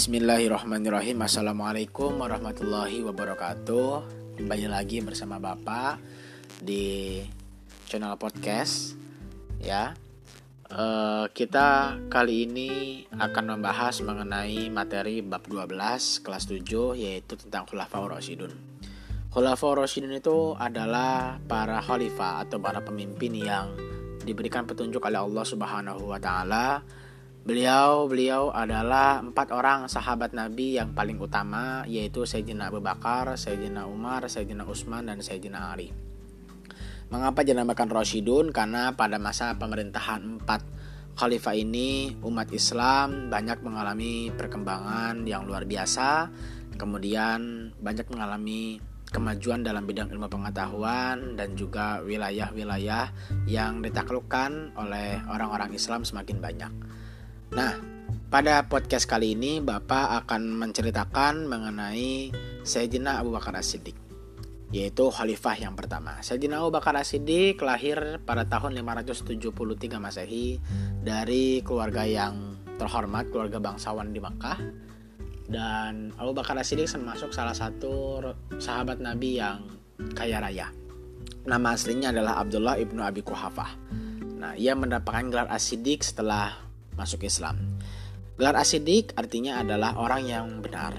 Bismillahirrahmanirrahim. Assalamualaikum warahmatullahi wabarakatuh. Kembali lagi bersama Bapak Di channel podcast Ya. Uh, Kita kali ini akan membahas mengenai materi bab 12 kelas 7 Yaitu tentang Khulafaur Rasyidun Khulafaur Rasyidun itu adalah para khalifah atau para pemimpin yang diberikan petunjuk oleh Allah Subhanahu wa taala Beliau beliau adalah empat orang sahabat Nabi yang paling utama yaitu Sayyidina Abu Bakar, Sayyidina Umar, Sayyidina Utsman dan Sayyidina Ali. Mengapa dinamakan Rasyidun? Karena pada masa pemerintahan empat khalifah ini umat Islam banyak mengalami perkembangan yang luar biasa, kemudian banyak mengalami kemajuan dalam bidang ilmu pengetahuan dan juga wilayah-wilayah yang ditaklukkan oleh orang-orang Islam semakin banyak. Nah, pada podcast kali ini Bapak akan menceritakan mengenai Sayyidina Abu Bakar As-Siddiq yaitu khalifah yang pertama. Sayyidina Abu Bakar As-Siddiq lahir pada tahun 573 Masehi dari keluarga yang terhormat, keluarga bangsawan di Makkah. Dan Abu Bakar As-Siddiq termasuk salah satu sahabat Nabi yang kaya raya. Nama aslinya adalah Abdullah ibnu Abi Kuhafah. Nah, ia mendapatkan gelar As-Siddiq setelah masuk Islam. Gelar asidik artinya adalah orang yang benar.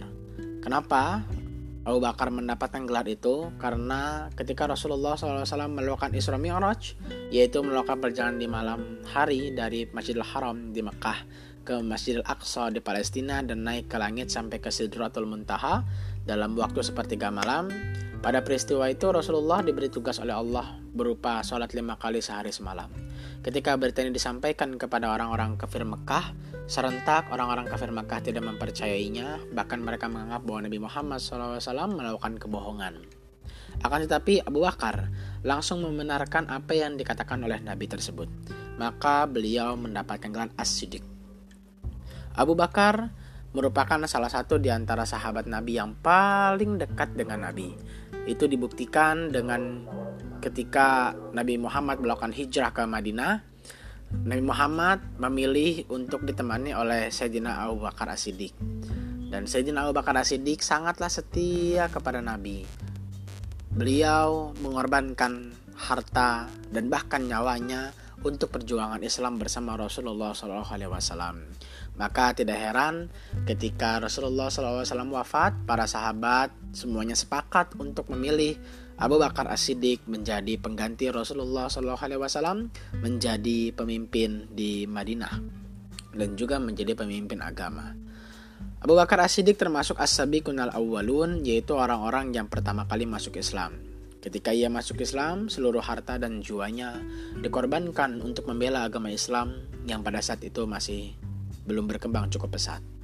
Kenapa Abu Bakar mendapatkan gelar itu? Karena ketika Rasulullah SAW melakukan Isra Mi'raj, yaitu melakukan perjalanan di malam hari dari Masjidil Haram di Mekah ke Masjidil Aqsa di Palestina dan naik ke langit sampai ke Sidratul Muntaha dalam waktu sepertiga malam. Pada peristiwa itu Rasulullah diberi tugas oleh Allah berupa sholat lima kali sehari semalam. Ketika berita ini disampaikan kepada orang-orang kafir Mekah, serentak orang-orang kafir Mekah tidak mempercayainya, bahkan mereka menganggap bahwa Nabi Muhammad SAW melakukan kebohongan. Akan tetapi Abu Bakar langsung membenarkan apa yang dikatakan oleh Nabi tersebut. Maka beliau mendapatkan gelar As-Siddiq. Abu Bakar merupakan salah satu di antara sahabat Nabi yang paling dekat dengan Nabi. Itu dibuktikan dengan ketika Nabi Muhammad melakukan hijrah ke Madinah, Nabi Muhammad memilih untuk ditemani oleh Sayyidina Abu Bakar As-Siddiq. Dan Sayyidina Abu Bakar As-Siddiq sangatlah setia kepada Nabi. Beliau mengorbankan harta dan bahkan nyawanya untuk perjuangan Islam bersama Rasulullah SAW. Maka tidak heran ketika Rasulullah SAW wafat, para sahabat semuanya sepakat untuk memilih Abu Bakar As-Siddiq menjadi pengganti Rasulullah SAW menjadi pemimpin di Madinah dan juga menjadi pemimpin agama. Abu Bakar As-Siddiq termasuk as-sabiqun al-awwalun yaitu orang-orang yang pertama kali masuk Islam. Ketika ia masuk Islam, seluruh harta dan jiwanya dikorbankan untuk membela agama Islam yang pada saat itu masih belum berkembang cukup pesat.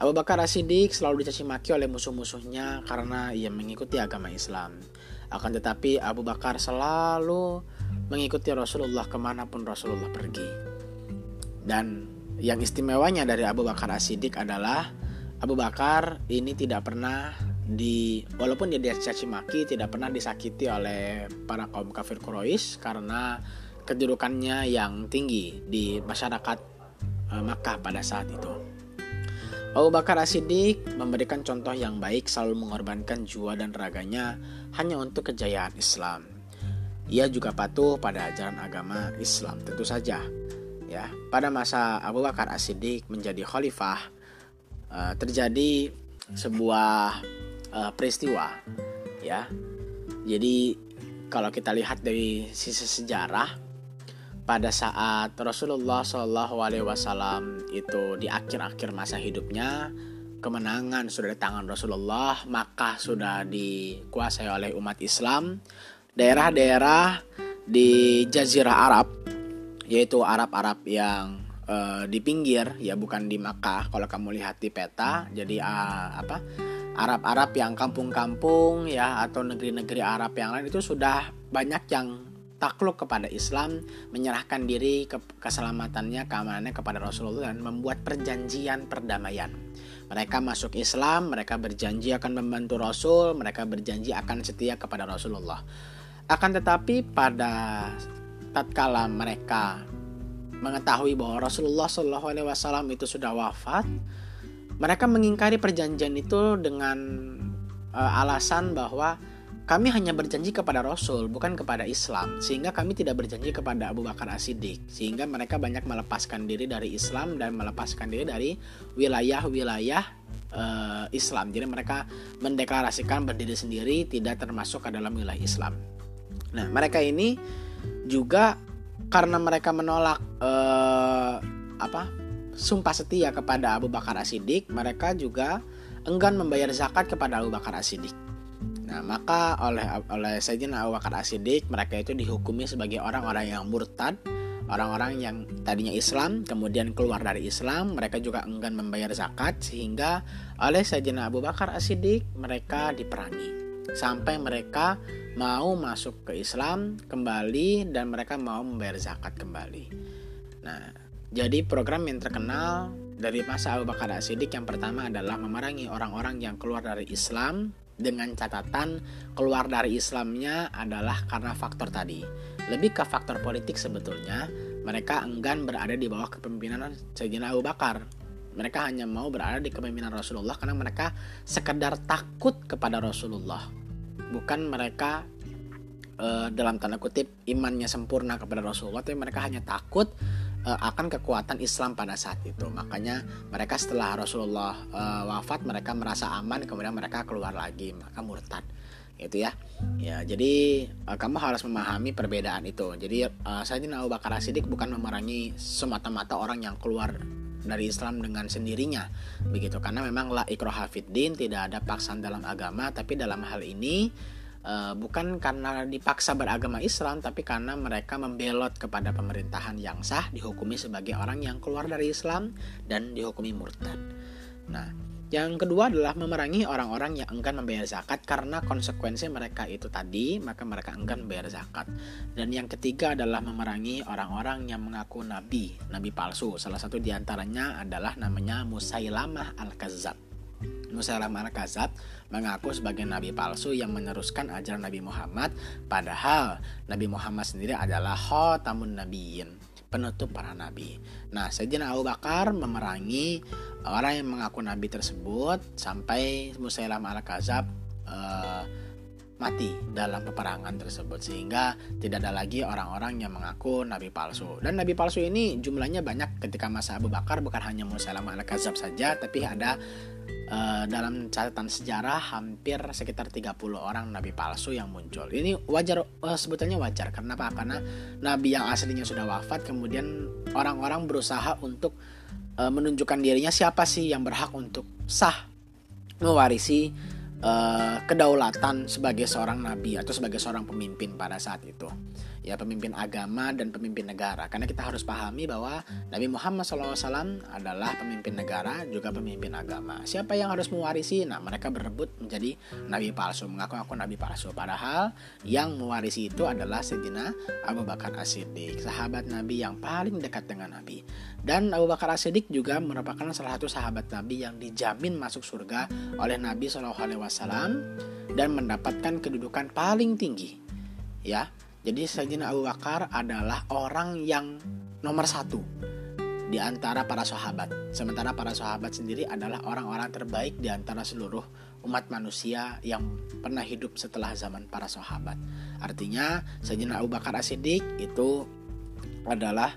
Abu Bakar As-Siddiq selalu dicaci maki oleh musuh-musuhnya karena ia mengikuti agama Islam. Akan tetapi Abu Bakar selalu mengikuti Rasulullah ke mana pun Rasulullah pergi. Dan yang istimewanya dari Abu Bakar As-Siddiq adalah Abu Bakar ini tidak pernah di walaupun dia dicaci maki tidak pernah disakiti oleh para kaum kafir Quraisy karena kedudukannya yang tinggi di masyarakat eh, Makkah pada saat itu. Abu Bakar As-Siddiq memberikan contoh yang baik selalu mengorbankan jiwa dan raganya hanya untuk kejayaan Islam. Ia juga patuh pada ajaran agama Islam tentu saja. Ya, pada masa Abu Bakar As-Siddiq menjadi khalifah uh, terjadi sebuah uh, peristiwa ya. Jadi kalau kita lihat dari sisi sejarah pada saat Rasulullah Wasallam itu di akhir-akhir masa hidupnya kemenangan sudah di tangan Rasulullah maka sudah dikuasai oleh umat Islam daerah-daerah di Jazirah Arab yaitu Arab-Arab yang uh, di pinggir ya bukan di Makkah kalau kamu lihat di peta jadi uh, apa Arab-Arab yang kampung-kampung ya atau negeri-negeri Arab yang lain itu sudah banyak yang takluk kepada Islam, menyerahkan diri ke keselamatannya, keamanannya kepada Rasulullah dan membuat perjanjian perdamaian. Mereka masuk Islam, mereka berjanji akan membantu Rasul, mereka berjanji akan setia kepada Rasulullah. Akan tetapi pada tatkala mereka mengetahui bahwa Rasulullah Shallallahu Alaihi Wasallam itu sudah wafat, mereka mengingkari perjanjian itu dengan uh, alasan bahwa kami hanya berjanji kepada Rasul, bukan kepada Islam, sehingga kami tidak berjanji kepada Abu Bakar As-Siddiq, sehingga mereka banyak melepaskan diri dari Islam dan melepaskan diri dari wilayah-wilayah uh, Islam. Jadi mereka mendeklarasikan berdiri sendiri, tidak termasuk ke dalam wilayah Islam. Nah, mereka ini juga karena mereka menolak uh, apa sumpah setia kepada Abu Bakar As-Siddiq, mereka juga enggan membayar zakat kepada Abu Bakar As-Siddiq. Nah, maka oleh oleh Sayyidina Abu Bakar As-Siddiq mereka itu dihukumi sebagai orang-orang yang murtad, orang-orang yang tadinya Islam kemudian keluar dari Islam, mereka juga enggan membayar zakat sehingga oleh Sayyidina Abu Bakar As-Siddiq mereka diperangi sampai mereka mau masuk ke Islam kembali dan mereka mau membayar zakat kembali. Nah, jadi program yang terkenal dari masa Abu Bakar As-Siddiq yang pertama adalah memerangi orang-orang yang keluar dari Islam dengan catatan keluar dari Islamnya adalah karena faktor tadi. Lebih ke faktor politik sebetulnya, mereka enggan berada di bawah kepemimpinan Sayyidina Abu Bakar. Mereka hanya mau berada di kepemimpinan Rasulullah karena mereka sekedar takut kepada Rasulullah. Bukan mereka e, dalam tanda kutip imannya sempurna kepada Rasulullah, tapi mereka hanya takut uh, akan kekuatan Islam pada saat itu. Makanya mereka setelah Rasulullah uh, wafat mereka merasa aman kemudian mereka keluar lagi maka murtad. Itu ya. Ya jadi uh, kamu harus memahami perbedaan itu. Jadi uh, Sayyidina Abu Bakar Siddiq bukan memerangi semata-mata orang yang keluar dari Islam dengan sendirinya. Begitu. Karena memang la ikroha tidak ada paksaan dalam agama tapi dalam hal ini uh, bukan karena dipaksa beragama Islam tapi karena mereka membelot kepada pemerintahan yang sah dihukumi sebagai orang yang keluar dari Islam dan dihukumi murtad. Nah, yang kedua adalah memerangi orang-orang yang enggan membayar zakat karena konsekuensi mereka itu tadi, maka mereka enggan membayar zakat. Dan yang ketiga adalah memerangi orang-orang yang mengaku nabi, nabi palsu. Salah satu di antaranya adalah namanya Musailamah al-Kazzab. Musailam al-Kazab mengaku sebagai nabi palsu yang meneruskan ajaran Nabi Muhammad padahal Nabi Muhammad sendiri adalah khotamun nabiyyin penutup para nabi. Nah, Sayyidina Abu Bakar memerangi orang yang mengaku nabi tersebut sampai Musailam al-Kazab uh, mati dalam peperangan tersebut sehingga tidak ada lagi orang-orang yang mengaku nabi palsu dan nabi palsu ini jumlahnya banyak ketika masa Abu Bakar bukan hanya Musailam al-Kazab saja tapi ada uh, dalam catatan sejarah hampir sekitar 30 orang nabi palsu yang muncul. Ini wajar uh, sebetulnya wajar. Karena apa karena nabi yang aslinya sudah wafat kemudian orang-orang berusaha untuk uh, menunjukkan dirinya siapa sih yang berhak untuk sah mewarisi uh, kedaulatan sebagai seorang nabi atau sebagai seorang pemimpin pada saat itu ya pemimpin agama dan pemimpin negara. Karena kita harus pahami bahwa Nabi Muhammad SAW adalah pemimpin negara juga pemimpin agama. Siapa yang harus mewarisi? Nah mereka berebut menjadi nabi palsu mengaku-ngaku nabi palsu. Padahal yang mewarisi itu adalah Sayyidina Abu Bakar As-Siddiq sahabat nabi yang paling dekat dengan nabi. Dan Abu Bakar As-Siddiq juga merupakan salah satu sahabat nabi yang dijamin masuk surga oleh Nabi SAW dan mendapatkan kedudukan paling tinggi ya jadi Sayyidina Abu Bakar adalah orang yang nomor satu di antara para sahabat. Sementara para sahabat sendiri adalah orang-orang terbaik di antara seluruh umat manusia yang pernah hidup setelah zaman para sahabat. Artinya Sayyidina Abu Bakar As-Siddiq itu adalah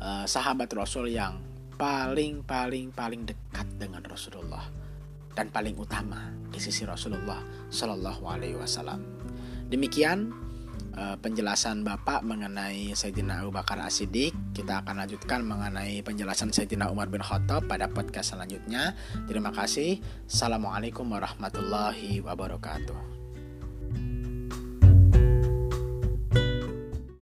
uh, sahabat Rasul yang paling paling paling dekat dengan Rasulullah dan paling utama di sisi Rasulullah Shallallahu Alaihi Wasallam. Demikian uh, penjelasan Bapak mengenai Sayyidina Abu Bakar As-Siddiq. Kita akan lanjutkan mengenai penjelasan Sayyidina Umar bin Khattab pada podcast selanjutnya. Terima kasih. Assalamualaikum warahmatullahi wabarakatuh.